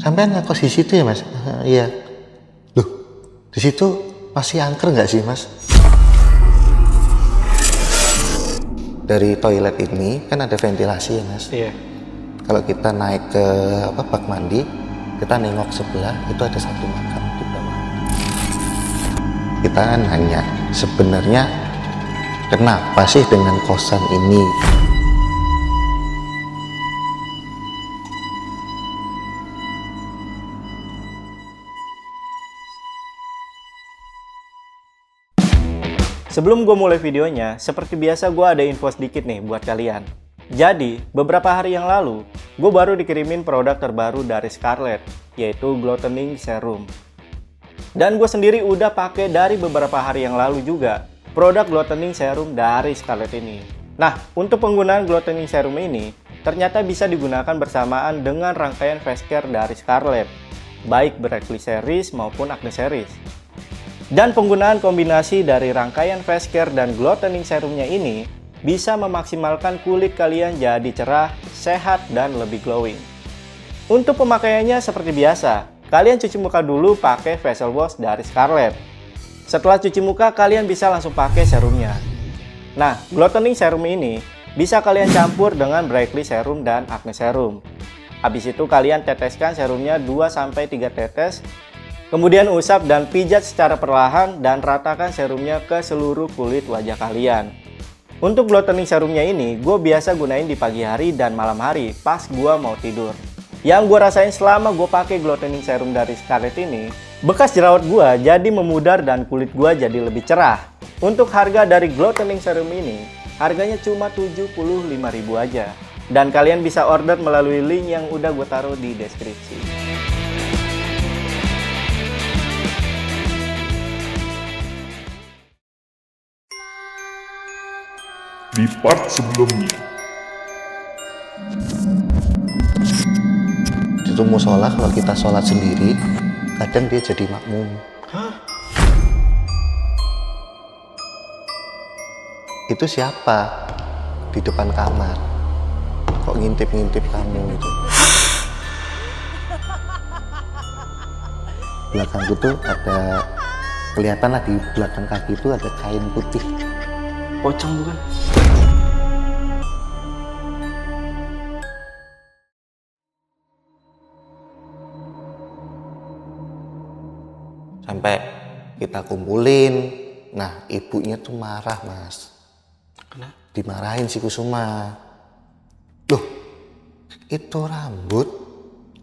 Sampai ngekos di situ ya mas? Iya. Loh, di situ masih angker nggak sih mas? Dari toilet ini kan ada ventilasi ya mas. Iya. Kalau kita naik ke apa bak mandi, kita nengok sebelah itu ada satu makam di bawah. Kita nanya sebenarnya kenapa sih dengan kosan ini Sebelum gue mulai videonya, seperti biasa gue ada info sedikit nih buat kalian. Jadi, beberapa hari yang lalu, gue baru dikirimin produk terbaru dari Scarlett, yaitu Glowtening Serum. Dan gue sendiri udah pakai dari beberapa hari yang lalu juga, produk Glowtening Serum dari Scarlett ini. Nah, untuk penggunaan Glowtening Serum ini, ternyata bisa digunakan bersamaan dengan rangkaian face care dari Scarlett, baik Brightly Series maupun Acne Series. Dan penggunaan kombinasi dari rangkaian face care dan glowtening serumnya ini bisa memaksimalkan kulit kalian jadi cerah, sehat, dan lebih glowing. Untuk pemakaiannya seperti biasa, kalian cuci muka dulu pakai facial wash dari Scarlett. Setelah cuci muka, kalian bisa langsung pakai serumnya. Nah, glowtening serum ini bisa kalian campur dengan Brightly Serum dan Acne Serum. Habis itu kalian teteskan serumnya 2-3 tetes Kemudian usap dan pijat secara perlahan dan ratakan serumnya ke seluruh kulit wajah kalian. Untuk glowtening serumnya ini, gue biasa gunain di pagi hari dan malam hari pas gue mau tidur. Yang gue rasain selama gue pakai glowtening serum dari Scarlett ini, bekas jerawat gue jadi memudar dan kulit gue jadi lebih cerah. Untuk harga dari glowtening serum ini, harganya cuma 75.000 aja. Dan kalian bisa order melalui link yang udah gue taruh di deskripsi. Di part sebelumnya. Itu musola kalau kita sholat sendiri, kadang dia jadi makmum. Itu siapa di depan kamar? Kok ngintip-ngintip kamu itu? Belakangku tuh ada kelihatan lah di belakang kaki itu ada kain putih. Pocong bukan? Sampai kita kumpulin. Nah ibunya tuh marah mas. Kenapa? dimarahin si Kusuma. Loh itu rambut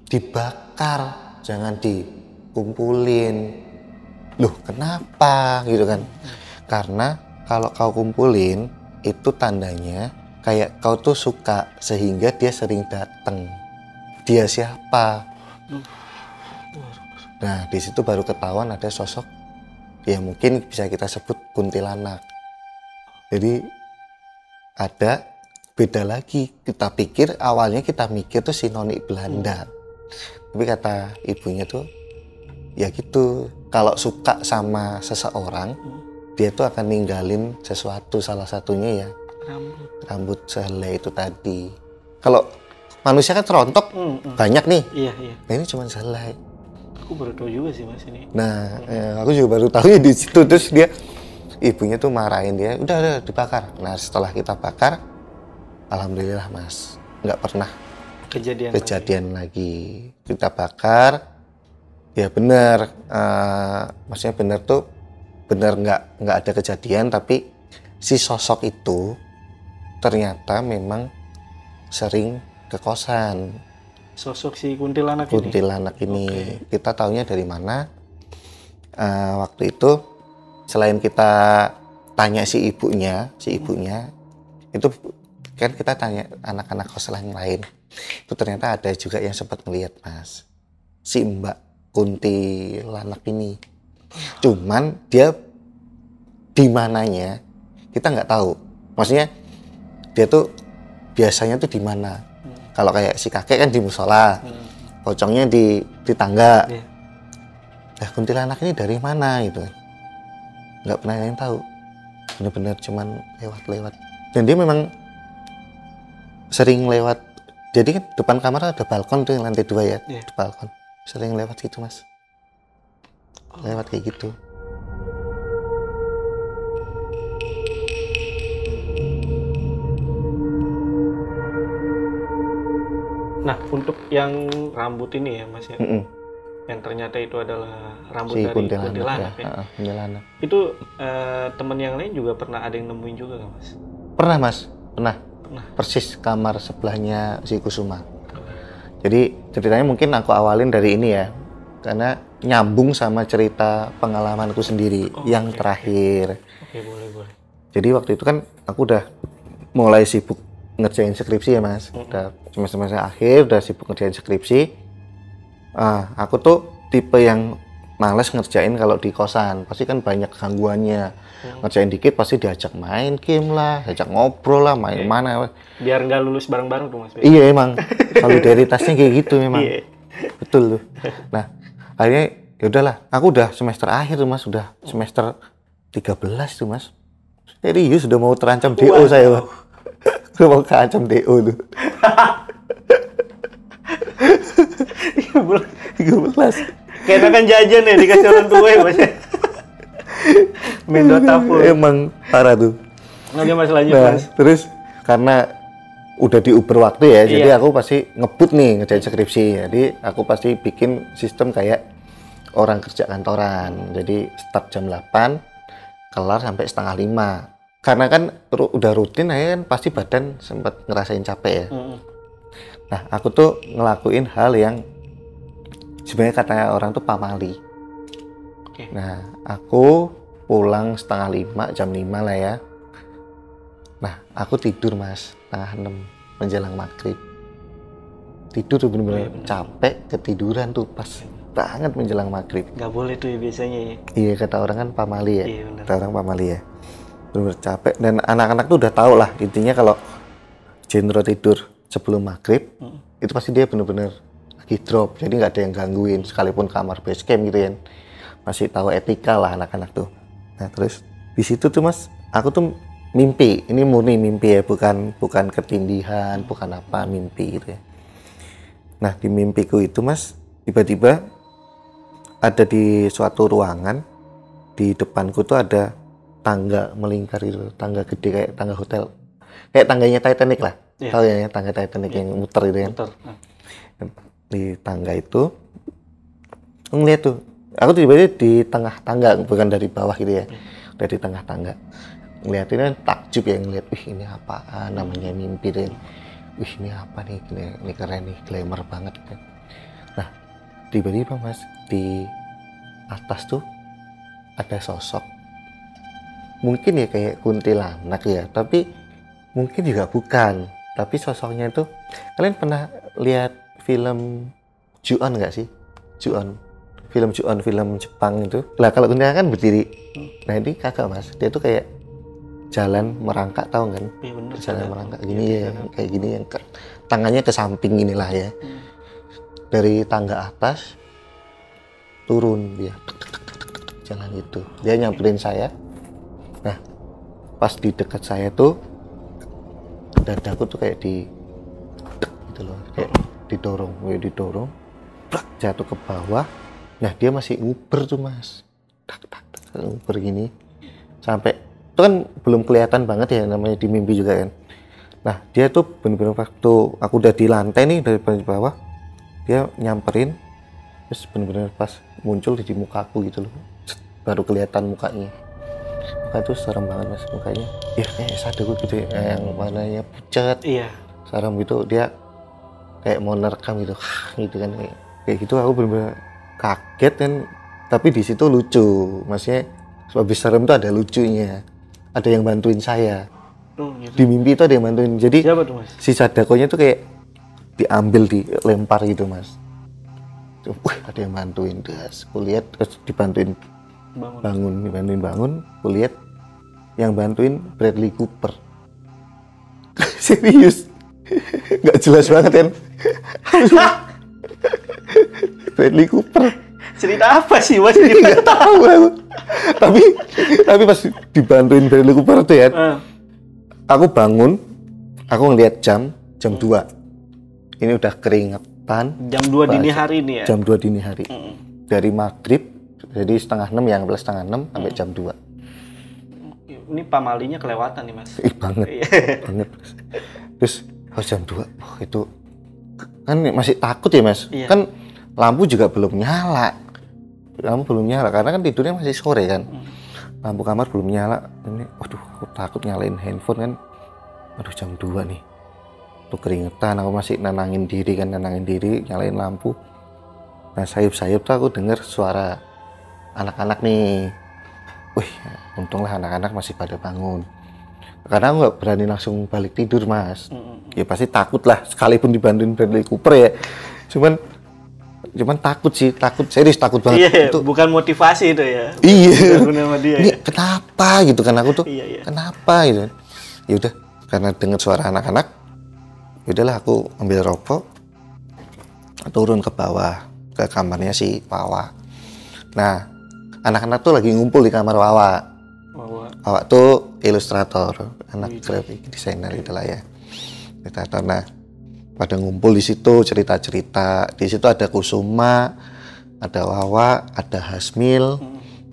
dibakar jangan dikumpulin. Loh kenapa? Gitu kan. Karena kalau kau kumpulin itu tandanya kayak kau tuh suka sehingga dia sering datang dia siapa Nah, di situ baru ketahuan ada sosok ya mungkin bisa kita sebut kuntilanak. Jadi ada beda lagi. Kita pikir awalnya kita mikir tuh sinonik Belanda. Tapi kata ibunya tuh ya gitu. Kalau suka sama seseorang, dia tuh akan ninggalin sesuatu salah satunya ya Rambut. rambut sehelai itu tadi. Kalau manusia kan terontok Hmm, hmm. banyak nih. Iya, iya. Nah, ini cuma sehelai. Aku baru tahu juga sih mas ini. Nah, eh, aku juga baru tahu ya di situ terus dia ibunya tuh marahin dia, udah udah dibakar. Nah, setelah kita bakar, alhamdulillah mas, nggak pernah Kejadian. kejadian lagi. Kita bakar, ya bener, eh, maksudnya bener tuh bener nggak nggak ada kejadian, tapi si sosok itu ternyata memang sering ke kosan Sosok si kuntilanak ini. kuntilanak ini. Kita taunya dari mana? Eh, waktu itu selain kita tanya si ibunya si ibunya itu kan kita tanya anak-anak kos yang lain. Itu ternyata ada juga yang sempat ngelihat mas si mbak kuntilanak ini. Cuman dia di mananya kita nggak tahu. Maksudnya dia tuh biasanya tuh di mana kalau kayak si kakek kan di musola pocongnya di di tangga Iya. Nah, kuntilanak ini dari mana gitu kan. Nggak pernah yang tahu. Bener-bener cuman lewat-lewat. Dan dia memang sering lewat. Jadi kan depan kamar ada balkon tuh yang lantai dua ya. Di balkon. Sering lewat situ mas. Lewat kayak gitu. Nah, untuk yang rambut ini ya, Mas ya, Mm-mm. yang ternyata itu adalah rambut Si dari kuntilanak, kuntilanak ya. ya. Kuntilanak. Itu eh, teman yang lain juga pernah ada yang nemuin juga nggak, Mas? Pernah mas. Pernah. Pernah. Persis kamar sebelahnya si Kusuma. Jadi ceritanya mungkin aku awalin dari ini ya. Karena nyambung sama cerita pengalamanku sendiri Oh, yang oke. terakhir. Oke, boleh, boleh. Jadi waktu itu kan aku udah mulai sibuk ngerjain skripsi ya mas. Udah semester-semester akhir, udah sibuk ngerjain skripsi. Ah, aku tuh tipe yang males ngerjain kalau di kosan. Pasti kan banyak gangguannya. Ngerjain dikit pasti diajak main game lah, diajak ngobrol lah, main mana. Biar nggak lulus bareng-bareng tuh, Mas. Iya emang solidaritasnya kayak gitu memang. Iya. Betul tuh. Nah, akhirnya ya udahlah, aku udah semester akhir tuh Mas, udah semester 13 tuh Mas. Serius udah mau terancam DO saya, Mau keancam DO tuh. 13. Kayak enakan jajan ya dikasih orang tua ya, Mas. ya? Main Dota full. Emang parah tuh. Oke, Mas lanjut, Nah, Mas. terus karena udah diuber waktu ya, jadi Iya. aku pasti ngebut nih ngerjain skripsi. Jadi aku pasti bikin sistem kayak orang kerja kantoran. Jadi start jam 8, kelar sampai setengah lima. Karena kan ru- udah rutin ya kan pasti badan sempat ngerasain capek ya. Mm-mm. Nah, aku tuh ngelakuin hal yang sebenarnya katanya orang tuh pamali. Oke. Nah, aku pulang setengah lima, jam lima lah ya. Nah, aku tidur mas, setengah enam menjelang maghrib. Tidur tuh Oh, bener-bener bener. capek, ketiduran tuh pas banget menjelang maghrib. Nggak boleh tuh ya biasanya ya. Iya, kata orang kan pamali ya. Iya. Kata orang pamali ya. Bener-bener capek. Dan anak-anak tuh udah tau lah, intinya kalau Jendro tidur sebelum maghrib, Mm. itu pasti dia bener-bener lagi drop. Jadi nggak ada yang gangguin, sekalipun kamar base camp gitu ya. Masih tahu etika lah anak-anak tuh. Nah terus di situ tuh mas, aku tuh mimpi. Ini murni mimpi ya, bukan bukan ketindihan, bukan apa mimpi gitu ya. Nah di mimpiku itu mas, tiba-tiba ada di suatu ruangan di depanku tuh ada tangga melingkar itu, tangga gede kayak tangga hotel, kayak tangganya Titanic lah. Iya. Tahu ya tangga Titanic yang muter itu kan? Muter. Nah. di tangga itu ngeliat tuh aku tiba-tiba di tengah tangga bukan dari bawah gitu ya udah di tengah tangga ngeliatin kan takjub ya ngeliat wih ini apaan namanya mimpi deh wih ini apa nih ini, ini keren nih glamour banget kan nah tiba-tiba mas di atas tuh ada sosok mungkin ya kayak kuntilanak ya tapi mungkin juga bukan tapi sosoknya itu kalian pernah lihat film Ju-on nggak sih Ju-on film Ju-on film Jepang itu lah kalau kuntilanak kan berdiri nah ini kagak mas dia tuh kayak jalan merangkak tahu kan Iya bener. jalan sadar. merangkak Iya, gini ya sadar. kayak gini yang ke- tangannya ke samping inilah ya Hmm. dari tangga atas turun dia jalan itu dia nyamperin saya nah pas di dekat saya tuh dadaku tuh kayak di gitu loh kayak didorong kayak didorong plak, jatuh ke bawah. Nah dia masih nguber tuh mas. Tak tak tak nguber gini. Sampai itu kan belum kelihatan banget ya namanya di mimpi juga kan. Nah dia tuh bener-bener waktu aku udah di lantai nih dari bawah dia nyamperin terus bener-bener pas muncul di mukaku gitu loh. Baru kelihatan mukanya muka itu serem banget mas mukanya. Ya kayak sadeku gitu ya yang warnanya pucat Iya. serem gitu dia kayak mau nerekam gitu gitu kan kayak, gitu. Aku bener-bener kaget kan. Tapi di situ lucu maksudnya habis serem tuh ada lucunya. Ada yang bantuin saya. Oh, gitu. di mimpi itu ada yang bantuin. Jadi Siapa tuh mas? si sadakonya tuh kayak diambil dilempar gitu mas. Wih ada yang bantuin terus aku lihat terus dibantuin Bangun. bangun dibantuin bangun. Aku lihat yang bantuin Bradley Cooper. Serius? Nggak jelas banget kan Bradley Cooper. Cerita apa sih mas? nggak tahu aku. Tapi tapi pas dibantuin Bradley Cooper tuh ya Ah, aku bangun aku ngeliat jam jam 2 ini udah keringetan. Jam 2 dini hari nih ya? jam 2 dini hari. Mm. dari maghrib jadi setengah enam yang plus setengah enam sampai jam 2 Ini pamalinya kelewatan nih mas. ih banget. Iya. banget. Terus pas jam 2 oh itu kan masih takut ya mas? Iya. kan lampu juga belum nyala. Lampu belum nyala karena kan tidurnya masih sore kan? Hmm. lampu kamar belum nyala. Ini waduh aku takut nyalain handphone kan? Aduh jam 2 nih. Tuh keringetan aku masih nenangin diri kan? Nenangin diri nyalain lampu. Nah sayup-sayup tuh aku dengar suara anak-anak nih. Wih untunglah anak-anak masih pada bangun. Karena nggak berani langsung balik tidur mas. Mm, ya pasti takut lah sekalipun dibantuin Bradley Cooper ya. Cuman cuman takut sih takut serius takut banget. Iya, itu bukan motivasi itu ya. iya. Bukan sama dia ini ya. kenapa gitu kan aku tuh? Iya, iya. kenapa gitu? Ya udah karena dengar suara anak-anak ya udahlah aku ambil rokok turun ke bawah ke kamarnya si Wawa nah anak-anak tuh lagi ngumpul di kamar Wawa. Bahwa Wawa tuh ilustrator anak graphic designer itulah ya. Ilustrator. Nah pada ngumpul di situ cerita-cerita. Di situ ada Kusuma ada Wawa ada Hasmil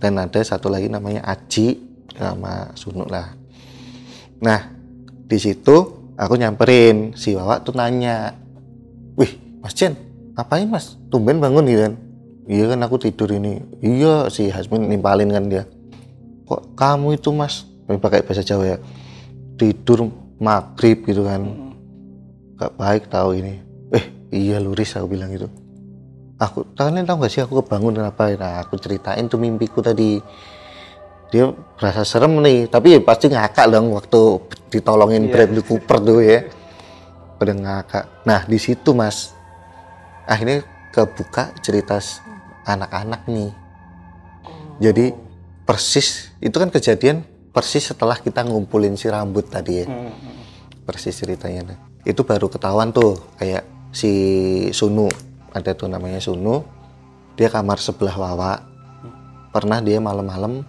dan ada satu lagi namanya Aji sama Sunu lah. Nah di situ aku nyamperin. Si Wawa tuh nanya wih Mas Jen ngapain Mas? Tumben bangun gitu kan iya kan aku tidur ini. Iya si Hasmil nimpalin kan dia. Kok kamu itu Mas? Pakai bahasa Jawa ya. Tidur maghrib gitu kan. Gak baik tahu ini. Eh iya luris aku bilang gitu. Aku kalian tahu gak sih aku kebangun kenapa nah aku ceritain tuh mimpiku tadi. Dia berasa serem nih tapi ya pasti ngakak dong waktu ditolongin Iya. Bradley Cooper tuh ya. Pada ngakak. Nah di situ mas akhirnya kebuka cerita anak-anak nih. Jadi persis itu kan kejadian persis setelah kita ngumpulin si rambut tadi ya. Mm, mm. persis ceritanya. Nah. itu baru ketahuan tuh kayak si Sunu ada tuh namanya Sunu dia kamar sebelah Wawa. Pernah dia malam-malam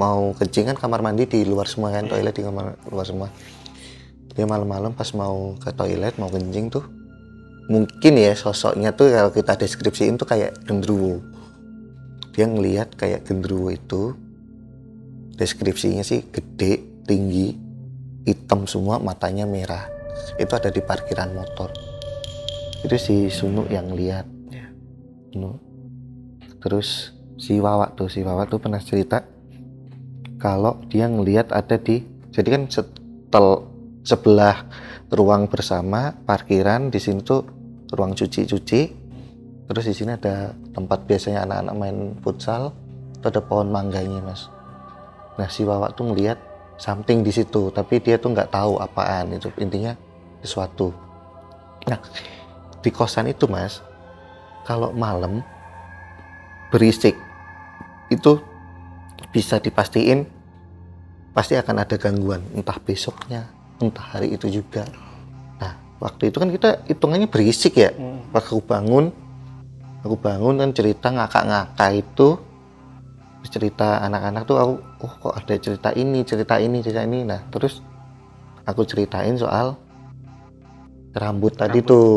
mau kencing kan kamar mandi di luar semua kan toilet di kamar luar semua. Dia malam-malam pas mau ke toilet mau kencing tuh mungkin ya sosoknya tuh kalau kita deskripsiin tuh kayak gendruwo dia ngelihat kayak gendruwo itu deskripsinya sih gede tinggi hitam semua matanya merah itu ada di parkiran motor itu si Sunu yang lihat. Sunu. terus si Wawa tuh si Wawa tuh pernah cerita kalau dia ngelihat ada di jadi kan setel sebelah ruang bersama parkiran di sini tuh ruang cuci-cuci. Terus di sini ada tempat biasanya anak-anak main futsal itu ada pohon mangganya mas. Nah si Wawa tuh ngelihat something di situ tapi dia tuh nggak tahu apaan itu intinya sesuatu. Nah di kosan itu mas kalau malam berisik itu bisa dipastiin pasti akan ada gangguan entah besoknya entah hari itu juga. Nah waktu itu kan kita hitungannya berisik ya. Mm. pas aku bangun aku bangun kan cerita ngakak-ngakak itu cerita anak-anak tuh aku oh kok ada cerita ini cerita ini cerita ini? Nah terus aku ceritain soal rambut tadi Rambut. tuh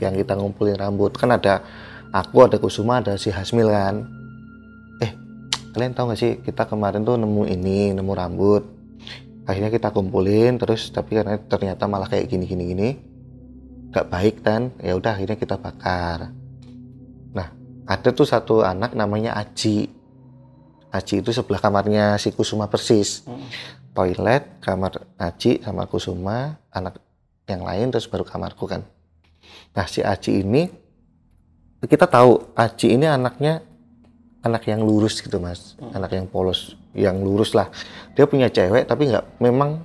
yang kita ngumpulin rambut. Kan ada aku ada Kusuma ada si Hasmil kan. Eh kalian tahu gak sih kita kemarin tuh nemu ini nemu rambut akhirnya kita kumpulin terus tapi karena ternyata malah kayak gini gini gini gak baik kan? Ya udah akhirnya kita bakar. Nah ada tuh satu anak namanya Aji. Aji itu sebelah kamarnya si Kusuma persis. Mm. toilet kamar Aji sama Kusuma anak yang lain terus baru kamarku kan. Nah si Aji ini kita tahu Aji ini anaknya anak yang lurus gitu mas. Anak yang polos yang lurus lah. Dia punya cewek tapi nggak memang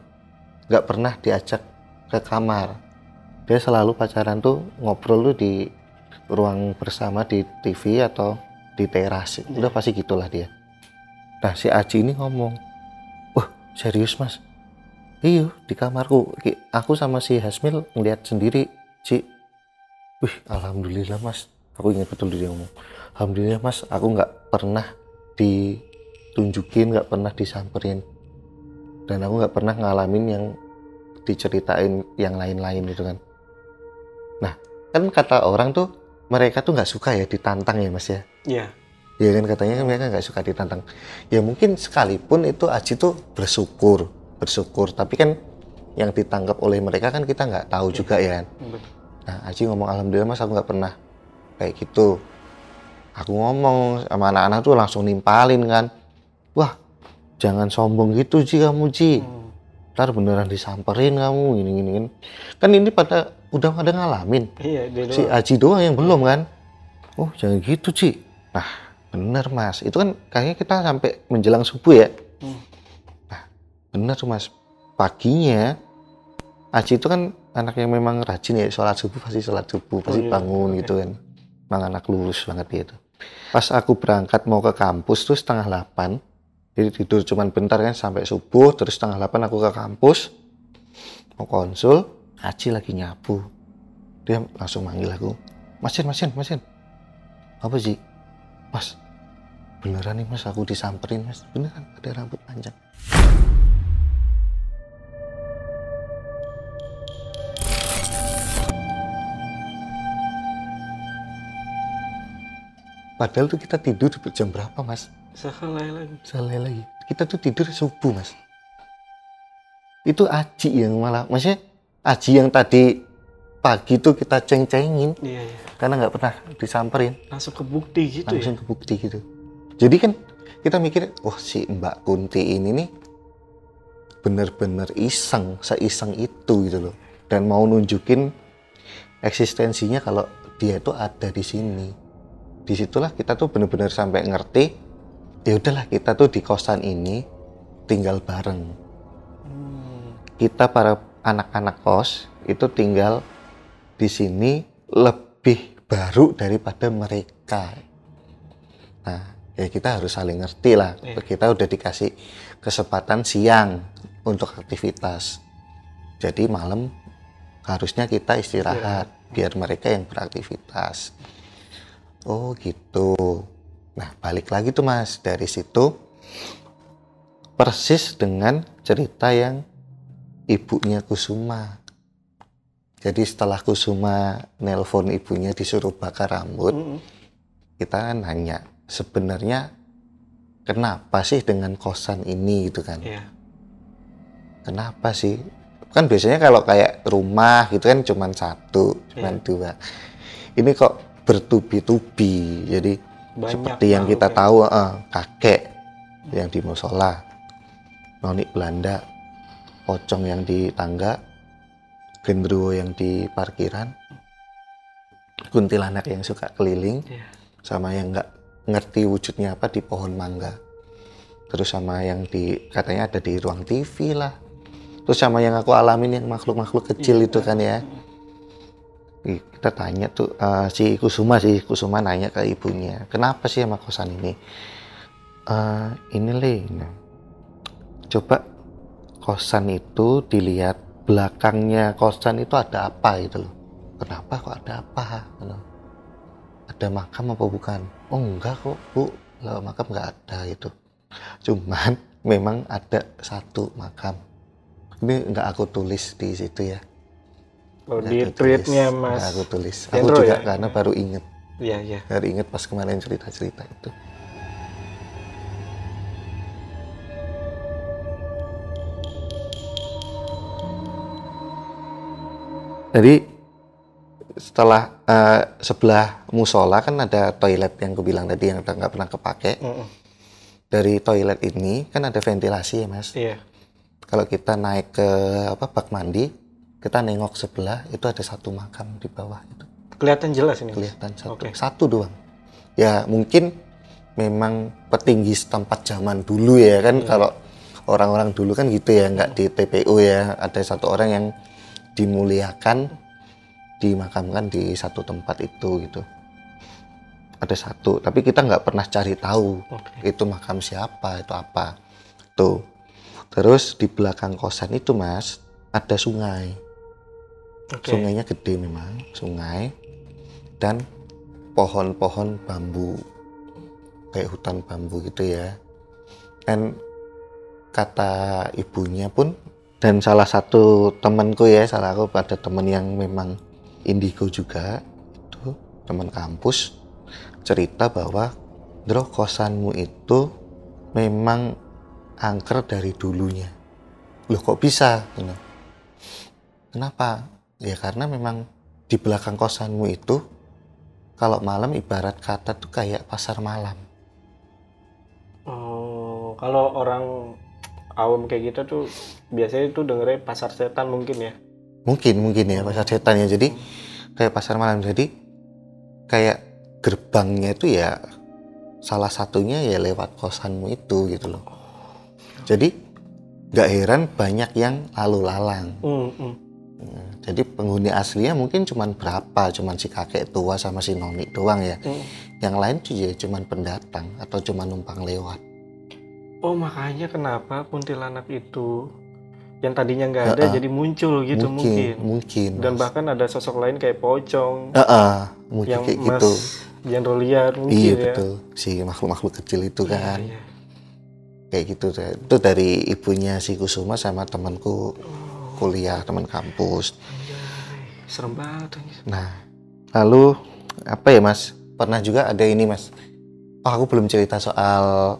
nggak pernah diajak ke kamar. Dia selalu pacaran tuh ngobrol tuh di ruang bersama di TV atau di teras. Udah pasti gitulah dia. Nah si Aji ini ngomong wah serius mas? Iya di kamarku. Aku sama si Hasmil ngeliat sendiri Ci. Wih alhamdulillah mas. Aku ingat betul dia ngomong alhamdulillah mas aku nggak pernah ditunjukin nggak pernah disamperin. Dan aku nggak pernah ngalamin yang diceritain yang lain-lain gitu kan. Nah kan kata orang tuh mereka tuh nggak suka ya ditantang ya mas ya? Iya. ya kan katanya kan mereka nggak suka ditantang. Ya mungkin sekalipun itu Aji tuh bersyukur bersyukur. Tapi kan yang ditangkap oleh mereka kan kita nggak tahu juga ya kan? Nah Aji ngomong alhamdulillah mas aku nggak pernah kayak gitu aku ngomong sama anak-anak tuh langsung nimpalin kan. Wah jangan sombong gitu Ji kamu Ji. Hmm. ntar beneran disamperin kamu gini gini gini. kan ini pada udah pada ngalamin. Iya, dia si doang. Aji doang yang belum kan. Oh jangan gitu Ci nah bener mas. Itu kan kayaknya kita sampai menjelang subuh ya. Hmm. nah bener tuh mas. Paginya Aji itu kan anak yang memang rajin ya sholat subuh pasti sholat subuh pasti iya. bangun gitu kan. Memang anak lulus banget dia itu pas aku berangkat mau ke kampus tuh setengah delapan jadi tidur cuman bentar kan sampai subuh terus setengah delapan aku ke kampus mau konsul Aji lagi nyapu dia langsung manggil aku Masin, Masin, Masin apa sih? Mas beneran nih mas aku disamperin mas. Beneran ada rambut panjang padahal tuh kita tidur jam berapa mas Sekali lagi. Salah lagi. Kita tuh tidur subuh, Mas. Itu Aji yang malah, maksudnya Aji yang tadi pagi tuh kita ceng-cengin Iya, iya. karena nggak pernah disamperin, Langsung ke bukti gitu langsung ya. kebukti gitu. Jadi kan kita mikir, wah si Mbak Kunti ini nih bener-bener iseng, seiseng itu gitu loh. Dan mau nunjukin eksistensinya kalau dia itu ada di sini. Di situlah kita tuh bener-bener sampai ngerti, ya udahlah kita tuh di kosan ini tinggal bareng. Hmm. Kita para anak-anak kos itu tinggal di sini lebih baru daripada mereka. Nah, ya kita harus saling ngerti lah. Iya. Kita udah dikasih kesempatan siang untuk aktivitas. Jadi malam harusnya kita istirahat biar mereka yang beraktivitas. Oh gitu. Nah balik lagi tuh mas dari situ persis dengan cerita yang ibunya Kusuma. Jadi setelah Kusuma nelpon ibunya disuruh bakar rambut, Mm-mm. kita kan nanya sebenarnya kenapa sih dengan kosan ini gitu kan? Iya. Kenapa sih? Kan biasanya kalau kayak rumah gitu kan cuman satu, cuman Iya. dua. Ini kok bertubi-tubi. Jadi Banyak seperti yang kita ya. tahu eh, kakek yang di musola, noni Belanda, pocong yang di tangga, gendruwo yang di parkiran, kuntilanak yang suka keliling, Iya. sama yang nggak ngerti wujudnya apa di pohon mangga. Terus sama yang di katanya ada di ruang TV lah. Terus sama yang aku alamin yang makhluk-makhluk kecil itu kan ya. Kita tanya tuh eh, si Kusuma sih Kusuma nanya ke ibunya, kenapa sih sama kosan ini? "Eh, ini le, nah, coba kosan itu dilihat belakangnya kosan itu ada apa gitu loh. Kenapa kok ada apa? Gitu ada makam apa bukan? Oh enggak kok bu, lah makam nggak ada itu. Cuman memang ada satu makam. Ini nggak aku tulis di situ ya. Oh, di tweetnya. Mas. Aku tulis. Aku Hendro juga ya? karena baru inget, Iya, iya. baru inget pas kemarin cerita-cerita itu. Jadi setelah eh, sebelah musola kan ada toilet yang aku bilang tadi yang udah nggak pernah kepake. Mm-mm. Dari toilet ini kan ada ventilasi ya mas. Iya. Kalau kita naik ke apa bak mandi, kita nengok sebelah itu ada satu makam di bawah itu Kelihatan jelas ini. Kelihatan satu Oke. satu doang. Ya mungkin memang petinggi setempat zaman dulu ya kan Iya. kalau orang-orang dulu kan gitu ya nggak di TPU ya ada satu orang yang dimuliakan dimakamkan di satu tempat itu gitu ada satu tapi kita nggak pernah cari tahu Oke. itu makam siapa itu apa tuh terus di belakang kosan itu mas ada sungai Oke. sungainya gede memang sungai dan pohon-pohon bambu kayak hutan bambu gitu ya dan kata ibunya pun dan salah satu temanku ya salah aku ada teman yang memang indigo juga itu teman kampus cerita bahwa Dro kosanmu itu memang angker dari dulunya loh kok bisa Gitu. kenapa ya karena memang di belakang kosanmu itu kalau malam ibarat kata tuh kayak pasar malam. Oh, kalau orang awam kayak kita tuh biasanya tuh dengernya pasar setan mungkin ya. mungkin mungkin ya pasar setan ya. Jadi kayak pasar malam. Jadi kayak gerbangnya itu ya salah satunya ya lewat kosanmu itu gitu loh. Jadi nggak heran banyak yang lalu lalang. Hmm, hmm. Jadi penghuni aslinya mungkin cuman berapa cuman si kakek tua sama si noni doang ya Hmm. yang lain tuh ya cuman pendatang atau cuma numpang lewat Oh makanya kenapa kuntilanak itu yang tadinya nggak ada Ha-ha. jadi muncul gitu mungkin. mungkin mungkin Dan Mas. bahkan ada sosok lain kayak pocong Heeh, mungkin yang kayak Mas gitu Jandro lihat mungkin iya ya. betul si makhluk-makhluk kecil itu Iya, kan iya. kayak gitu itu dari ibunya si Kusuma sama temanku Oh, kuliah teman kampus. Serem banget nah lalu apa ya mas? Pernah juga ada ini mas. Oh aku belum cerita soal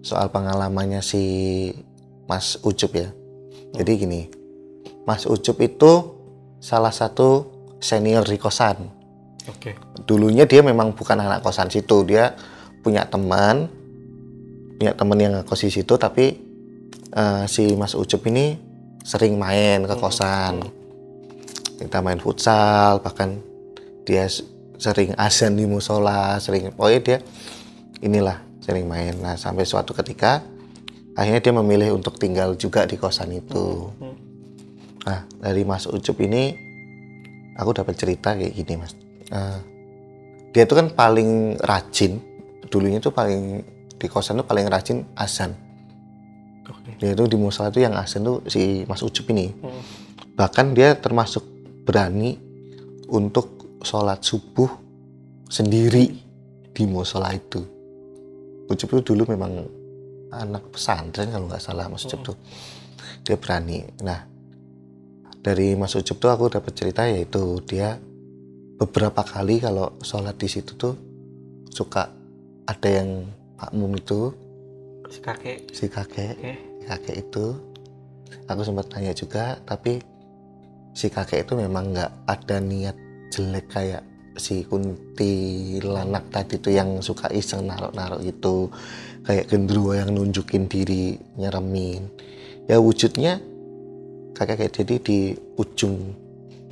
soal pengalamannya si Mas Ucup ya. Jadi gini Mas Ucup itu salah satu senior di kosan. Oke. dulunya dia memang bukan anak kosan situ. Dia punya teman punya teman yang ngekos di situ tapi eh, si Mas Ucup ini sering main ke kosan kita main futsal bahkan dia sering azan di musola sering pokoknya dia inilah sering main nah sampai suatu ketika akhirnya dia memilih untuk tinggal juga di kosan itu Hmm. Nah, dari Mas Ucup ini aku dapat cerita kayak gini, Mas. Eh, dia tuh kan paling rajin, dulunya tuh paling di kosan tuh paling rajin azan. Dia tuh di musola tuh yang azan tuh si Mas Ucup ini. Hmm. Bahkan dia termasuk berani untuk sholat subuh sendiri di musola itu. Ucup itu dulu memang anak pesantren kalau nggak salah Mas Ucup tuh. Dia berani. Nah, dari Mas Ucup tuh aku dapat cerita yaitu dia beberapa kali kalau sholat di situ tuh suka ada yang makmum itu Si kakek. si kakek Oke. kakek itu aku sempat tanya juga tapi si kakek itu memang nggak ada niat jelek kayak si kuntilanak tadi tuh yang suka iseng narok-narok gitu kayak gendruwo yang nunjukin diri nyeremin. Ya wujudnya kakek kayak jadi di ujung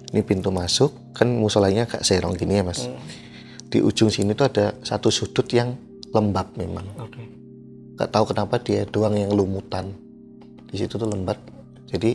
ini pintu masuk kan musolanya agak serong gini ya mas. Hmm. di ujung sini tuh ada satu sudut yang lembab memang. Oke. nggak tahu kenapa dia doang yang lumutan. Di situ tuh lembat jadi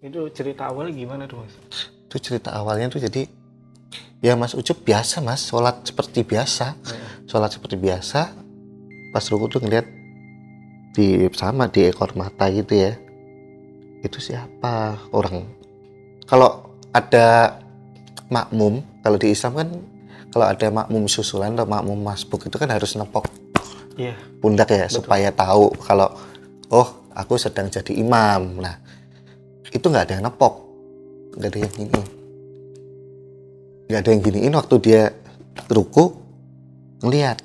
Itu cerita awalnya gimana tuh, Mas? itu cerita awalnya tuh jadi ya mas ucup biasa mas. Sholat seperti biasa. Sholat seperti biasa. Pas ruku tuh ngeliat di sama di ekor mata gitu ya. Itu siapa? Orang. Kalau ada makmum kalau di Islam kan kalau ada makmum susulan atau makmum masbuk itu kan harus nepok Iya. pundak ya supaya tahu kalau oh aku sedang jadi imam. Nah itu nggak ada yang nepok. Nggak ada yang gini nggak ada yang giniin waktu dia ruku ngeliat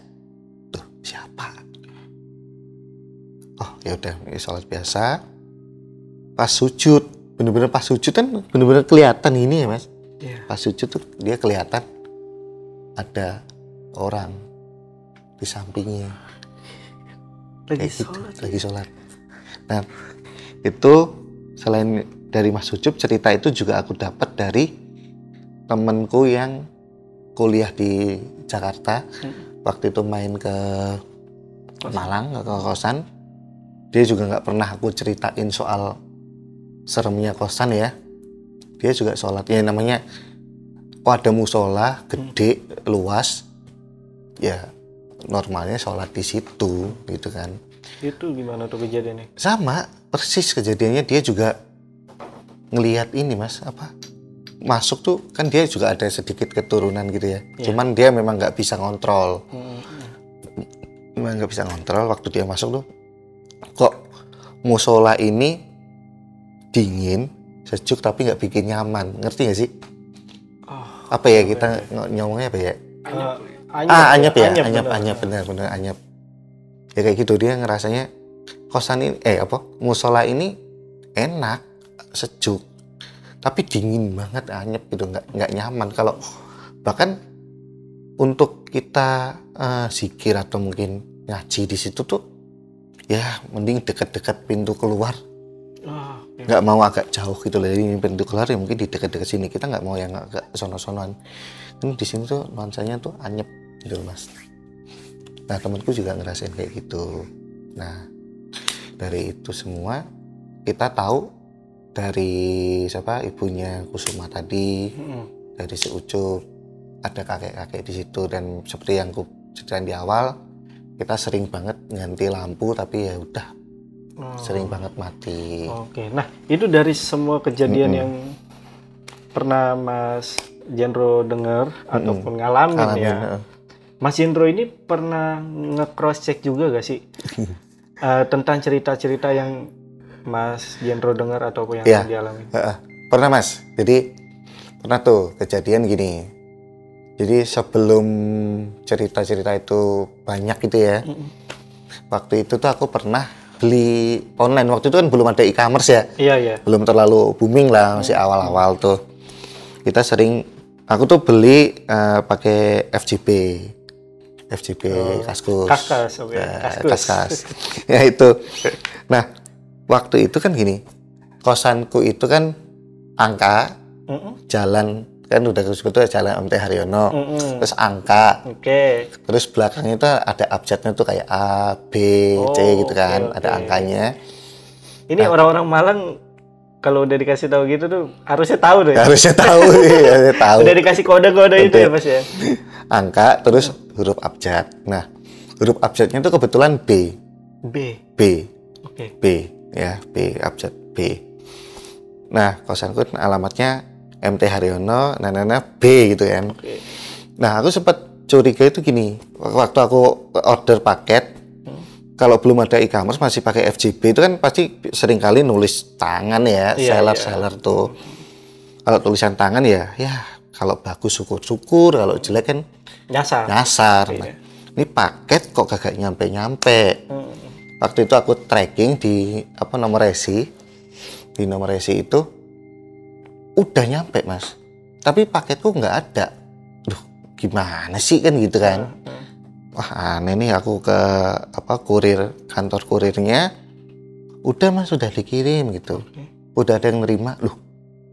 tuh siapa? Oh ya udah ini sholat biasa. Pas sujud bener-bener pas sujud kan bener-bener kelihatan ini ya mas? Iya. pas sujud tuh dia kelihatan ada orang di sampingnya. Lagi kayak gitu, sholat. lagi sholat. Nah itu selain dari Mas Ucup cerita itu juga aku dapat dari temenku yang kuliah di Jakarta. Waktu itu main ke Malang ke kosan. Dia juga nggak pernah aku ceritain soal seremnya kosan ya. Dia juga sholat. Ya namanya kok ada musola gede luas. Ya normalnya sholat di situ gitu kan. Itu gimana tuh kejadiannya? sama persis kejadiannya. Dia juga ngelihat ini mas apa masuk tuh kan dia juga ada sedikit keturunan gitu ya. Iya. cuman dia memang nggak bisa ngontrol. Hmm. memang nggak bisa ngontrol waktu dia masuk tuh. Kok musola ini dingin sejuk tapi nggak bikin nyaman? Ngerti nggak sih? Oh, apa ya kita ng- ngomongnya apa ya? Eh, ah anyep ya anyep bener. anyep benar benar anyep. Ya kayak gitu dia ngerasanya kosan ini eh apa musola ini enak sejuk tapi dingin banget anyep gitu nggak nggak nyaman. Kalau bahkan untuk kita eh, zikir atau mungkin ngaji di situ tuh ya mending dekat-dekat pintu keluar. Ah, nggak mau agak jauh gitu loh ini pintu keluar ya mungkin di dekat-dekat sini. Kita nggak mau yang agak sono-sonoan. Ini di sini tuh nuansanya tuh anyep gitu mas. Nah temanku juga ngerasain kayak gitu. Nah dari itu semua kita tahu dari siapa ibunya Kusuma tadi Mm-mm. dari si Ucup ada kakek-kakek di situ dan seperti yang ku ceritain di awal kita sering banget ganti lampu tapi ya udah Oh. sering banget mati Oke, nah itu dari semua kejadian Mm-mm. yang pernah Mas Jendro dengar ataupun ngalamin Alamin, ya. heeh. Mas Jendro ini pernah nge-cross check juga gak sih Eh, tentang cerita-cerita yang Mas Jendro dengar ataupun yang Iya. dialami? Heeh. Pernah mas. Jadi pernah tuh kejadian gini. Jadi sebelum cerita-cerita itu banyak gitu ya. Mm-mm. Waktu itu tuh aku pernah beli online. Waktu itu kan belum ada e-commerce ya. Iya iya. Belum terlalu booming lah masih awal-awal tuh. Kita sering aku tuh beli eh, pakai FJB. FJB Kaskus. Kaskas, oke. Ya, Kaskus. Kaskas. ya itu. Nah, waktu itu kan gini. Kosanku itu kan angka Mm-mm. jalan kan udah disebut tuh jalan MT Haryono Mm-mm. terus angka Oke. terus belakangnya itu ada abjadnya tuh kayak A B C Oh, gitu kan oke, ada oke. angkanya Ini orang-orang Malang kalau udah dikasih tahu gitu tuh harusnya tahu deh. harusnya tahu ya harusnya tahu Udah dikasih kode-kode itu ya. Mas ya. angka terus huruf abjad nah huruf abjadnya itu kebetulan B B. B Oke. B ya B abjad B nah kosanku alamatnya MT Haryono Nanana B gitu kan Oke. Nah, aku sempat curiga itu gini. Waktu aku order paket, kalau belum ada e-commerce masih pakai FJB itu kan pasti sering kali nulis tangan ya, Iya, seller-seller tuh. Kalau tulisan tangan ya, ya kalau bagus syukur-syukur, kalau jelek kan Nyasar. nyasar. Iya. Nah, ini paket kok kagak nyampe-nyampe. Mm. Waktu itu aku tracking di apa nomor resi, di nomor resi itu udah nyampe mas, tapi paketku nggak ada. Duh, gimana sih kan gitu kan? Wah aneh nih aku ke apa kurir kantor kurirnya, udah mas sudah dikirim gitu, udah ada yang nerima. Loh,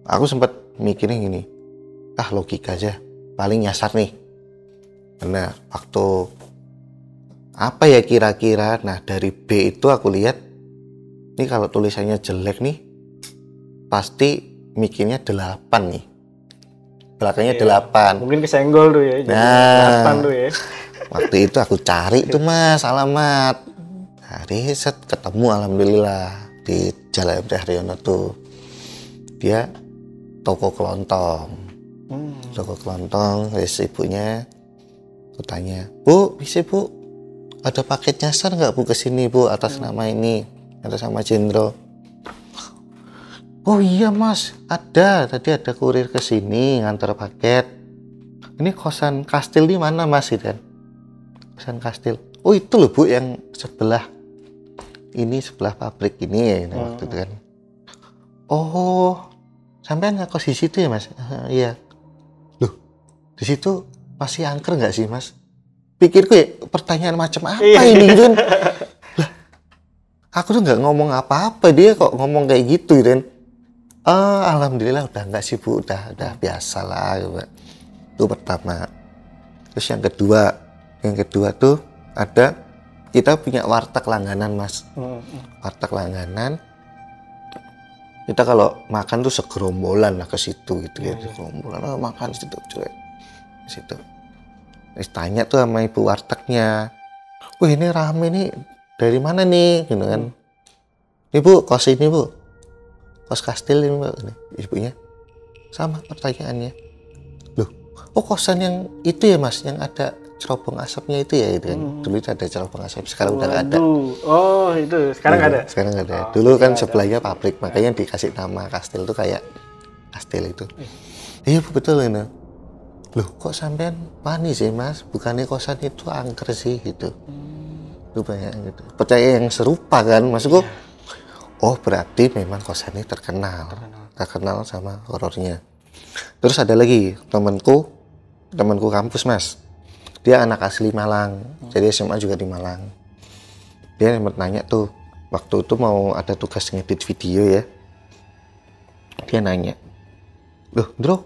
aku sempat mikirnya gini, ah logika aja, paling nyasar nih. Benar, waktu apa ya kira-kira nah dari B itu aku lihat ini kalau tulisannya jelek nih pasti mikirnya 8 nih belakangnya Iya. 8 Mungkin kesenggol tuh ya. jadi Nah. delapan tuh ya. waktu itu aku cari tuh mas alamat hari set ketemu alhamdulillah di Jalan MT Haryono tuh dia toko kelontong Hmm. toko kelontong terus ibunya aku tanya bu bisa bu ada paket nyasar nggak bu ke sini bu atas nama ini? Atas nama Jendro oh iya mas. Ada. Tadi ada kurir ke sini ngantar paket. Ini kosan kastil di mana mas? Gitu kan. Kosan kastil. Oh itu loh bu yang sebelah ini sebelah pabrik ini ya waktu itu kan. Oh sampean ngekos di situ ya mas? "Ah, iya. Loh di situ masih angker nggak sih mas pikirku ya pertanyaan macam apa Iya. ini gitu kan. Lah aku tuh nggak ngomong apa-apa dia kok ngomong kayak gitu gitu kan. "Ah, alhamdulillah udah enggak sih bu udah udah biasa lah gitu. Itu pertama. Terus yang kedua yang kedua tuh ada kita punya warteg langganan mas. Hmm, warteg langganan. Kita kalau makan tuh segerombolan lah ke situ gitu ya segerombolan "Ah, makan situ cuy di situ Terus tanya tuh sama ibu wartegnya. Wah ini rame nih. Dari mana nih? Gitu kan. Ibu kos ini bu. Kos kastil ini bu. Ini, ibunya. Sama pertanyaannya. Loh oh kosan yang itu ya mas? Yang ada cerobong asapnya itu ya itu kan? Dulu itu ada cerobong asap sekarang udah nggak ada. Waduh. Oh, itu. Sekarang ada. Iya, Sekarang nggak ada. Oh, Dulu kan iya ada. sebelahnya pabrik, makanya dikasih nama kastil tuh kayak kastil itu. Iya Bu, betul ini. Loh kok sampean wani sih mas? Bukannya kosan itu angker sih gitu. Lu banyak gitu. Percaya yang serupa kan maksudku. Oh berarti memang kosan ini terkenal. Terkenal sama horornya. Terus ada lagi temanku, temanku kampus mas. Dia anak asli Malang, jadi SMA juga di Malang dia sempat nanya tuh waktu itu mau ada tugas ngedit video ya dia nanya loh bro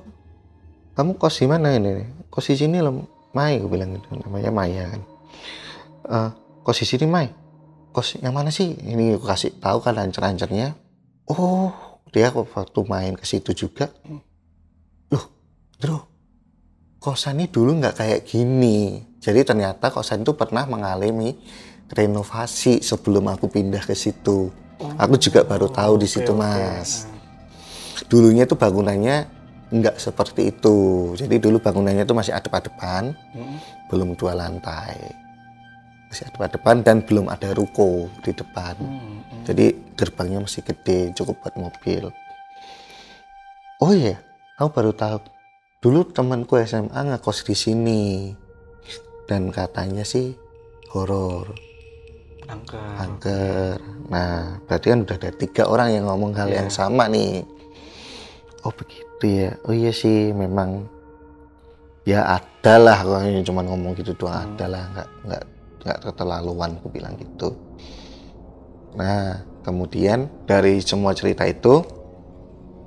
kamu kos di mana ini? Kos di sini loh Mai gue bilang gitu. Namanya Maya kan? "Eh, kos di sini Mai. Kos yang mana sih? Ini gue kasih tahu kan lancar-lancarnya. Oh dia waktu main ke situ juga. Loh bro kosan ini dulu nggak kayak gini. Jadi ternyata kosan itu pernah mengalami renovasi sebelum aku pindah ke situ. Aku juga baru tahu di situ. Mas. Dulunya tuh bangunannya nggak seperti itu. Jadi dulu bangunannya tuh masih adep-adepan, Hmm. belum dua lantai. Masih adep-adepan dan belum ada ruko di depan. Hmm, hmm. Jadi gerbangnya masih gede, cukup buat mobil. Oh iya, aku baru tahu. Dulu temanku SMA ngekos di sini. Dan katanya sih horor, Angker. angker. Nah, berarti kan udah ada tiga orang yang ngomong hal yang sama nih. Oh begitu ya. Oh iya sih, memang. Ya ada lah ini cuma ngomong gitu doang ada lah. Nggak nggak nggak keterlaluan aku bilang gitu. Nah kemudian dari semua cerita itu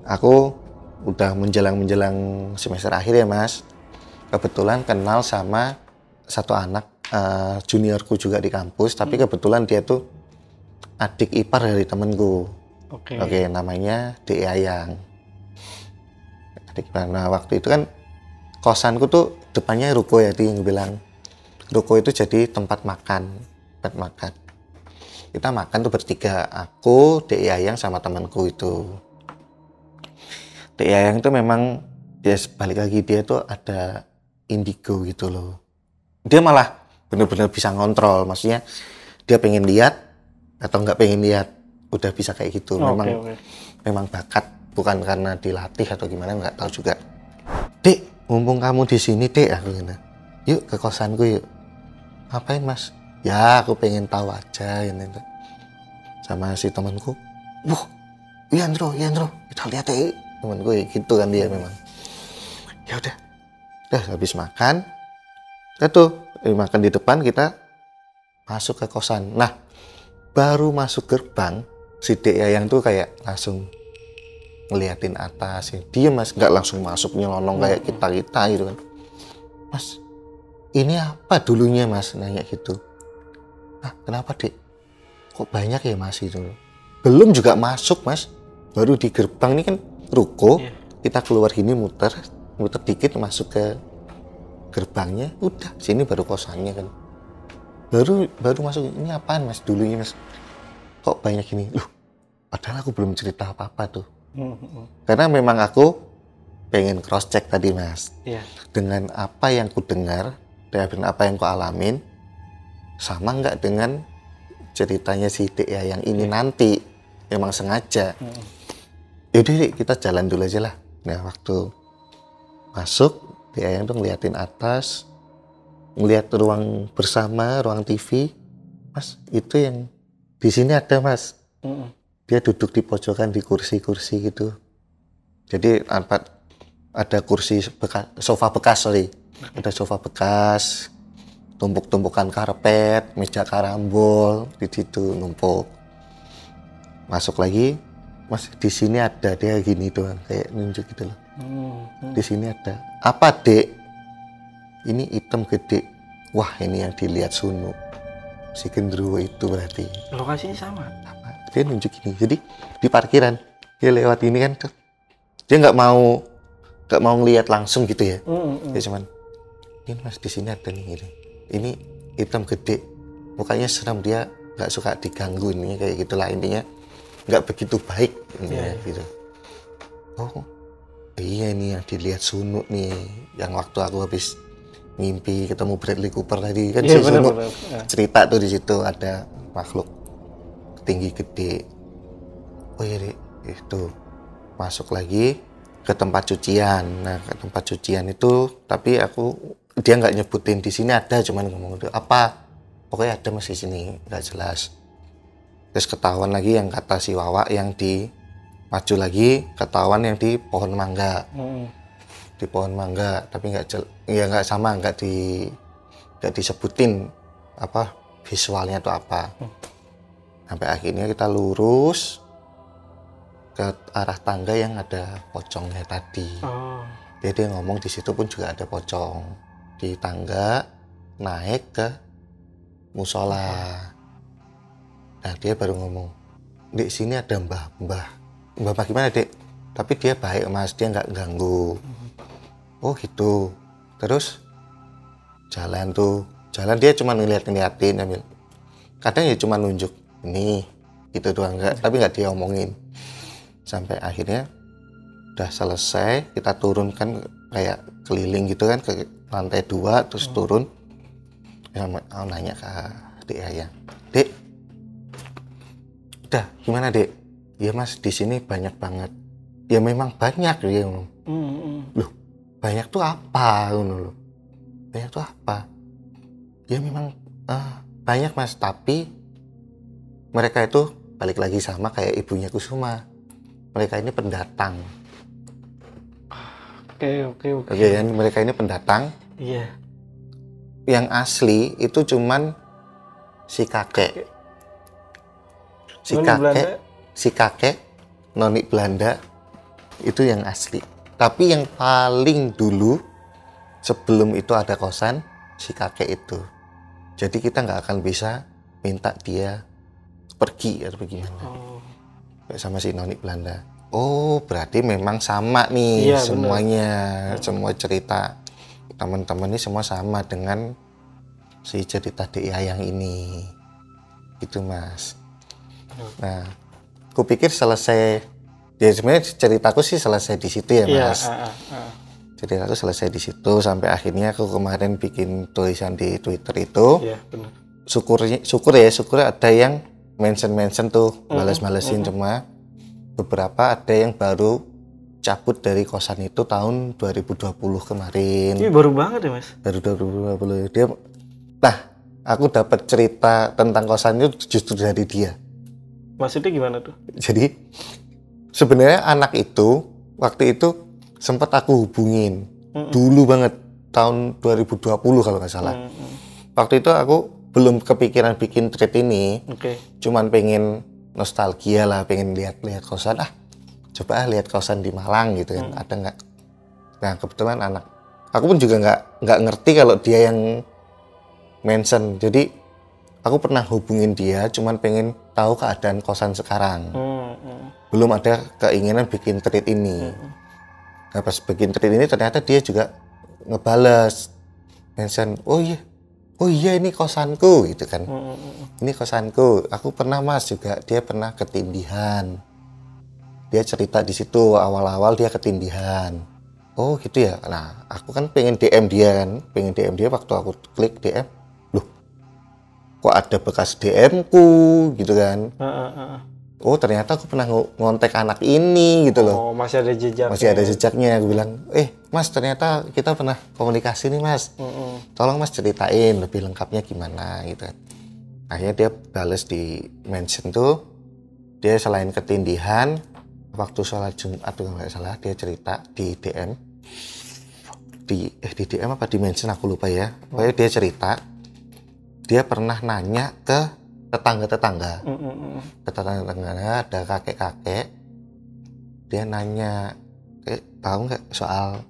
aku udah menjelang menjelang semester akhir ya mas. Kebetulan kenal sama satu anak eh, juniorku juga di kampus. Tapi kebetulan dia tuh adik ipar dari temenku Oke. Oke, namanya De Ayang. Adik nah waktu itu kan kosanku tuh depannya ruko ya, dia yang bilang ruko itu jadi tempat makan, tempat makan. Kita makan tuh bertiga, aku, De Ayang sama temanku itu. De Ayang itu memang dia balik lagi dia tuh ada indigo gitu loh. Dia malah bener-bener bisa ngontrol, maksudnya dia pengen lihat atau nggak pengen lihat udah bisa kayak gitu. Oke, Memang oke. memang bakat bukan karena dilatih atau gimana nggak tahu juga. Dek mumpung kamu di sini dek aku gitu yuk ke kosanku yuk. Ngapain mas? Ya aku pengen tahu aja gitu sama si temanku. Wah Yandro Yandro. Kita lihat ya temanku ya gitu kan dia memang. Ya udah. Udah habis makan. Kita tuh eh, makan di depan kita masuk ke kosan. Nah baru masuk gerbang si Dek yang tuh kayak langsung ngeliatin atas ya. dia mas nggak langsung masuk nyelonong kayak kita kita gitu kan. Mas ini apa dulunya mas? Nanya gitu. Ah kenapa dek kok banyak ya mas itu belum juga masuk mas. Baru di gerbang ini kan ruko. Iya. kita keluar gini muter muter dikit masuk ke gerbangnya. Udah sini baru kosannya kan. Baru baru masuk ini apaan mas dulunya mas? Kok banyak ini? Loh padahal aku belum cerita apa apa tuh Hmm, karena memang aku pengen cross check tadi mas Iya. dengan apa yang ku dengar dengan apa yang ku alamin sama nggak dengan ceritanya si ya yang ini nanti emang sengaja Hmm. yaudah kita jalan dulu aja lah nah waktu masuk Dek yang tuh ngeliatin atas ngeliat ruang bersama ruang TV mas itu yang di sini ada mas hmm. Dia duduk di pojokan di kursi-kursi gitu. Jadi ada kursi bekas, sofa bekas sorry. Ada sofa bekas tumpuk-tumpukan karpet meja karambol di situ numpuk. Masuk lagi mas di sini ada dia gini doang kayak nunjuk gitu loh. Hmm. di sini ada. Apa dek ini hitam gede. Wah ini yang dilihat Sunu si gendruwo itu berarti. Lokasinya sama. Dia nunjuk ini jadi di parkiran dia lewat ini kan dia nggak mau nggak mau ngelihat langsung gitu ya Hmm, hmm. dia cuman ini mas di sini ada nih ini ini hitam gede mukanya seram dia nggak suka diganggu ini kayak gitulah intinya nggak begitu baik ini Iya. gitu oh iya ini yang dilihat Sunu nih yang waktu aku habis mimpi ketemu Bradley Cooper tadi kan Iya si benar Sunu benar. Ah. cerita tuh di situ ada makhluk tinggi gede. Oh iya Dek. itu masuk lagi ke tempat cucian. Nah ke tempat cucian itu tapi aku dia nggak nyebutin di sini ada cuman ngomong itu apa? Pokoknya ada masih sini. Nggak jelas. Terus ketahuan lagi yang kata si Wawa yang di maju lagi ketahuan yang di pohon mangga. Hmm. di pohon mangga tapi nggak ya nggak sama nggak di nggak disebutin apa visualnya itu apa sampai akhirnya kita lurus ke arah tangga yang ada pocongnya tadi. Oh. dia dia ngomong di situ pun juga ada pocong. Di tangga naik ke musola. Nah dia baru ngomong di sini ada mbah mbah mbah gimana dek tapi dia baik mas. Dia nggak ganggu. Oh gitu. Terus jalan tuh jalan dia cuma ngeliat ngeliatin ambil. Kadang ya cuma nunjuk ini gitu doang. Nggak tapi nggak dia omongin sampai akhirnya udah selesai kita turun kan kayak keliling gitu kan ke lantai dua terus turun. Ya mau nanya ke adik ayah dek udah gimana dek ya mas di sini banyak banget. Ya memang banyak dia ngomong. Hmm, hmm. loh banyak tuh apa? Loh. Banyak tuh apa? Ya memang eh, banyak mas tapi mereka itu balik lagi sama kayak ibunya Kusuma. Mereka ini pendatang. Oke oke oke. oke kan mereka ini pendatang. Iya. yang asli itu cuman si kakek. Si Noni kakek Belanda. si kakek noni Belanda itu yang asli. Tapi yang paling dulu sebelum itu ada kosan si kakek itu. Jadi kita nggak akan bisa minta dia pergi atau bagaimana Oh. Kayak sama si noni Belanda oh berarti memang sama nih Iya, bener. semuanya semua cerita teman-teman ini semua sama dengan si cerita Dek Yayang ini gitu mas nah aku pikir selesai ya sebenarnya ceritaku sih selesai di situ ya Iya. mas ah, ah, ah. ceritaku selesai di situ sampai akhirnya aku kemarin bikin tulisan di Twitter itu Iya benar. syukurnya syukur ya syukur ada yang mention mention tuh balas-balesin cuma. Beberapa ada yang baru cabut dari kosan itu tahun 2020 kemarin. Ini baru banget ya mas. baru 2020 dia nah aku dapat cerita tentang kosan itu justru dari dia. Maksudnya gimana tuh? jadi sebenarnya anak itu waktu itu sempat aku hubungin. Dulu banget tahun 2020 kalau nggak salah. Hmm, hmm. waktu itu aku belum kepikiran bikin thread ini Oke. cuman pengen nostalgia lah pengen lihat-lihat kosan. Ah coba ah lihat kosan di Malang gitu kan. Ada nggak? Nah kebetulan anak. Aku pun juga nggak nggak ngerti kalau dia yang mention. Jadi aku pernah hubungin dia cuman pengen tahu keadaan kosan sekarang. Hmm, hmm. belum ada keinginan bikin thread ini. Nah pas bikin thread ini ternyata dia juga ngebales mention oh iya oh iya ini kosanku gitu kan. Hmm, hmm, hmm. ini kosanku. Aku pernah mas juga dia pernah ketindihan. Dia cerita di situ awal-awal dia ketindihan. Oh gitu ya? Nah aku kan pengen DM dia kan. Pengen DM dia waktu aku klik DM loh kok ada bekas DM ku gitu kan. Ah, ah. Oh ternyata aku pernah ngo- ngontek anak ini gitu loh. Oh masih ada jejak. masih ada jejaknya aku bilang eh mas ternyata kita pernah komunikasi nih mas. Hmm, hmm. tolong mas ceritain lebih lengkapnya gimana gitu. Kan akhirnya dia balas di mention tuh. Dia selain ketindihan waktu sholat Jumat tuh nggak salah dia cerita di DM di eh di DM apa di mention? Aku lupa ya. Pokoknya dia cerita. Dia pernah nanya ke tetangga-tetangga. Mm, mm, mm. ke tetangga-tetangganya ada kakek-kakek. Dia nanya eh, tahu nggak soal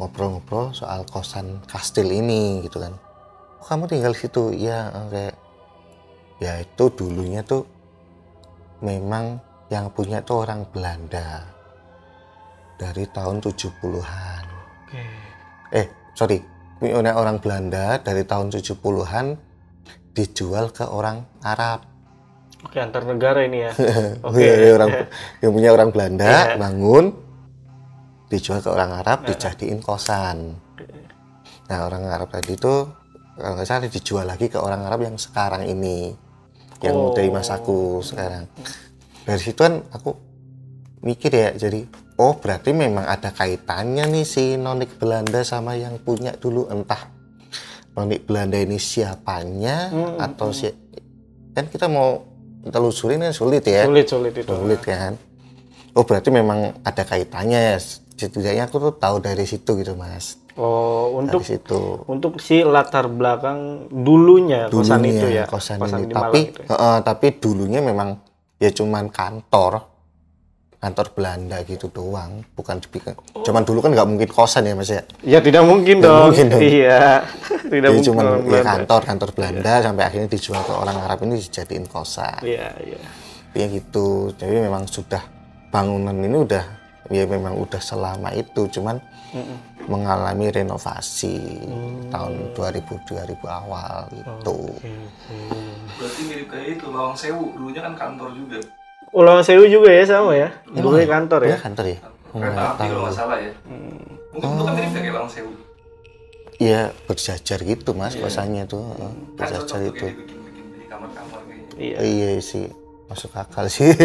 ngobrol-ngobrol soal kosan kastil ini? Gitu kan. Oh, kamu tinggal di situ? Iya oke. Ya itu dulunya tuh memang yang punya tuh orang Belanda. Dari tahun 70-an Oke. eh sorry punya orang Belanda dari tahun 70-an dijual ke orang Arab Oke, antar negara ini ya. Oke. Iya, orang yang punya orang Belanda Iya. bangun dijual ke orang Arab dijadiin kosan. Nah orang Arab tadi itu kalau nggak salah dijual lagi ke orang Arab yang sekarang ini yang Oh. dari mas aku sekarang. Dari situ kan aku mikir ya jadi oh berarti memang ada kaitannya nih si nonik Belanda sama yang punya dulu entah nonik Belanda ini siapanya Hmm, atau si kan kita mau telusurin kan sulit ya. Sulit, sulit itu. sulit kan? Oh berarti memang ada kaitannya ya. Setidaknya aku tuh tahu dari situ gitu mas. Oh, untuk dari situ. untuk si latar belakang dulunya, kosan itu ya. kosan, di ini. tapi itu ya. eh, tapi dulunya memang ya cuman kantor kantor Belanda gitu doang bukan dibikin cuman dulu kan nggak mungkin kosan ya mas ya Ya tidak mungkin Tidak dong. mungkin dong. Iya. tidak jadi mungkin. cuman orang ya Belanda. kantor kantor Belanda sampai akhirnya dijual ke orang Arab ini dijadiin kosan Iya, iya. ya gitu jadi memang sudah bangunan ini udah ya memang udah selama itu cuman mengalami renovasi Hmm. tahun 2000 2000 awal gitu Oke, oke. Berarti mirip kayak itu Lawang Sewu, dulunya kan kantor juga. Ulang Sewu juga ya sama ya. Dulu kantor ya. ya kantor ya Kereta api kalau nggak salah ya. Mungkin itu kan mirip kayak Lawang Sewu. Iya berjajar gitu mas Iya. kosannya tuh Kan berjajar itu kayaknya. Iya. iya sih masuk akal sih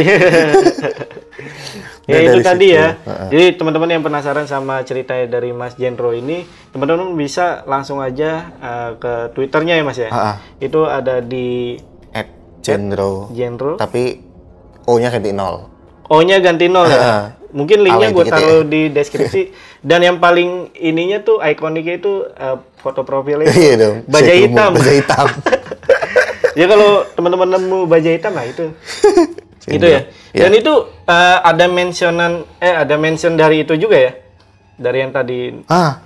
Ya Nah, itu dari tadi situ, ya. heeh. Jadi teman-teman yang penasaran sama ceritanya dari Mas Jenro ini, teman-teman bisa langsung aja uh, ke Twitternya ya Mas ya. Ah. Itu ada di at Jenro Jenro. tapi O nya ganti nol O-nya ganti nol ya. Mungkin linknya gue dikit taruh ya. di deskripsi. Dan yang paling ininya tuh ikoniknya itu uh, foto profilnya. iya dong Baja hitam. baja hitam ya kalau teman-teman nemu baja hitam lah itu. itu ya. Iya. Dan itu uh, ada mentionan eh ada mention dari itu juga ya. Dari yang tadi Ah,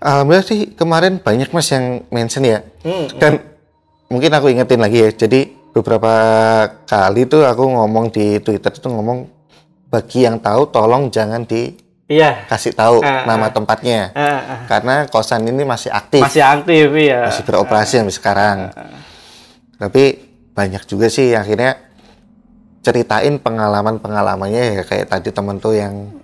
alhamdulillah sih kemarin banyak mas yang mention ya. Hmm, Dan mungkin aku ingetin lagi ya. Jadi beberapa kali tuh aku ngomong di Twitter itu ngomong bagi yang tahu tolong jangan dikasih Iya. tahu Ah, nama tempatnya. Ah, ah. Karena kosan ini masih aktif, masih aktif ya. masih beroperasi sampai sekarang. Tapi banyak juga sih yang akhirnya ceritain pengalaman-pengalamannya ya kayak tadi temen tuh yang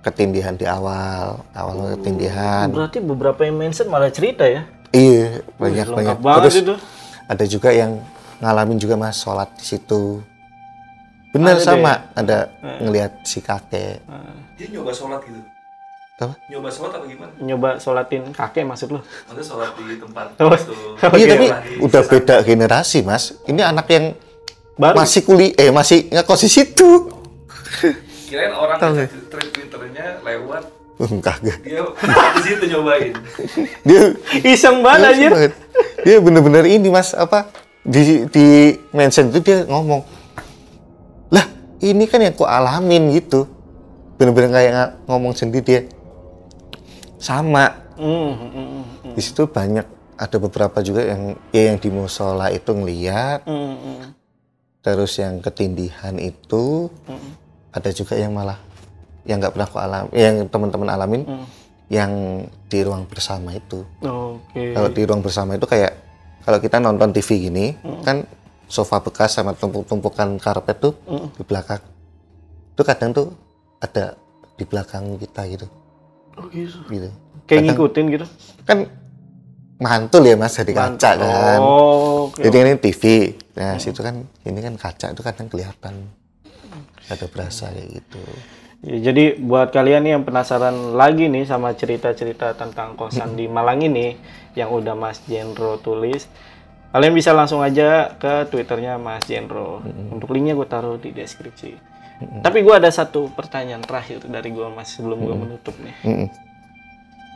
ketindihan di awal, awal ketindihan. Berarti beberapa yang mention malah cerita ya. Iya, banyak lengkap banyak. Terus itu. ada juga yang ngalamin juga mas sholat di situ. Bener Ada deh. sama, ada ngelihat si kakek. Dia nyoba sholat gitu. Apa? Nyoba sholat apa gimana? Nyoba sholatin kakek maksud lu? Maksudnya sholat di tempat Oh. itu. Iya tapi udah beda generasi mas. Ini anak yang Baru masih kuliah, eh masih ngekos di situ. Kirain orang tweet twitternya lewat Enggak, enggak. dia di situ nyobain. Dia iseng banget anjir. Dia bener-bener ini mas apa di di mention itu dia ngomong lah ini kan yang ku alamin gitu bener-bener kayak ngomong sendiri dia sama hmm, hmm, hmm, di situ banyak ada beberapa juga yang ya yang di musola itu ngeliat hmm, hmm. terus yang ketindihan itu Hmm. ada juga yang malah yang nggak pernah aku alami yang teman-teman alamin Hmm. yang di ruang bersama itu Oke. kalau di ruang bersama itu kayak kalau kita nonton TV gini Hmm. kan sofa bekas sama tumpuk-tumpukan karpet tuh Hmm. di belakang itu kadang tuh ada di belakang kita gitu Oh, gitu. gitu Kayak Kadang- ngikutin gitu. kan mantul ya mas dari kaca kan Oh, oke. jadi ini TV nah situ kan ini kan kaca itu kadang kelihatan ada berasa kayak gitu Ya, jadi buat kalian nih yang penasaran lagi nih sama cerita-cerita tentang kosan di Malang ini yang udah Mas Jenro tulis, Kalian bisa langsung aja ke Twitternya Mas Jendro. Untuk linknya gue taruh di deskripsi. Tapi gue ada satu pertanyaan terakhir dari gue Mas sebelum gue menutup nih.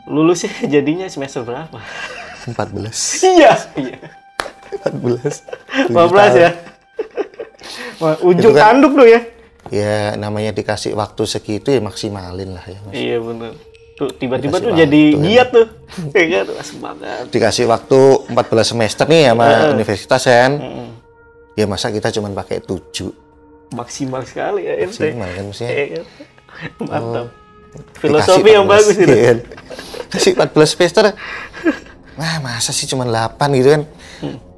Lulusnya jadinya semester berapa? 14 iya, iya. 14 15 ya. Wah, ujung kan- tanduk tuh ya. Ya namanya dikasih waktu segitu ya maksimalin lah ya mas Iya bener. Tuh tiba-tiba tuh waktu, jadi ya. giat tuh. Kayak gitu, asik banget. dikasih waktu 14 semester nih sama universitas kan ya masa kita cuma pakai 7 Maksimal sekali ya ente. maksimal kan maksudnya Iya kan? Mantap. Dikasih Filosofi yang 14, bagus itu. iya kan. kasih 14 semester wah masa sih cuma 8 gitu kan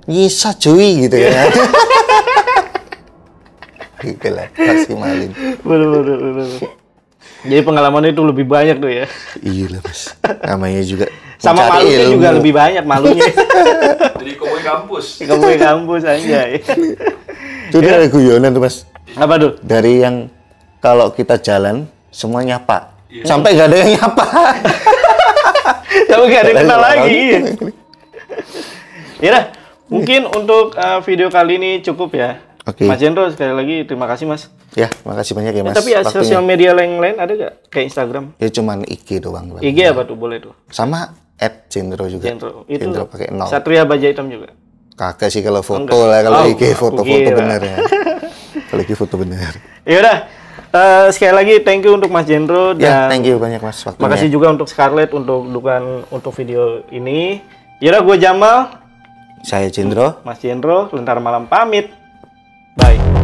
bisa cuy gitu kan gitu lah maksimalin Bener, bener, bener. Jadi pengalaman itu lebih banyak tuh ya. iya lah mas namanya juga Sama malunya juga ilmu. lebih banyak malunya. Jadi koboi kampus. Kamu kampus aja. itu dia ada guyonan tuh mas Apa tuh? dari yang kalau kita jalan semua nyapa Iya. sampai gak ada yang nyapa Kamu gak ada yang kenal lagi. Iya. Mungkin untuk uh, video kali ini cukup ya. Oke. Mas Jendro sekali lagi terima kasih Mas. ya makasih banyak ya Eh, mas tapi ya sosial media lain lain ada gak? Kayak Instagram? ya cuman IG doang Bang. IG apa tuh boleh tuh? sama at Jendro juga Jendro. Itu Jendro pakai nol Satria Baja Hitam juga. kagak sih kalau foto Enggak. lah kalau Oh, IG foto-foto bener ya kalau IG foto bener Ya udah. eh, sekali lagi thank you untuk Mas Jendro ya dan thank you banyak mas waktunya makasih juga untuk Scarlett untuk dukan untuk video ini. Ya udah gue Jamal, saya Jendro Mas Jendro, Lentera Malam pamit. Bye.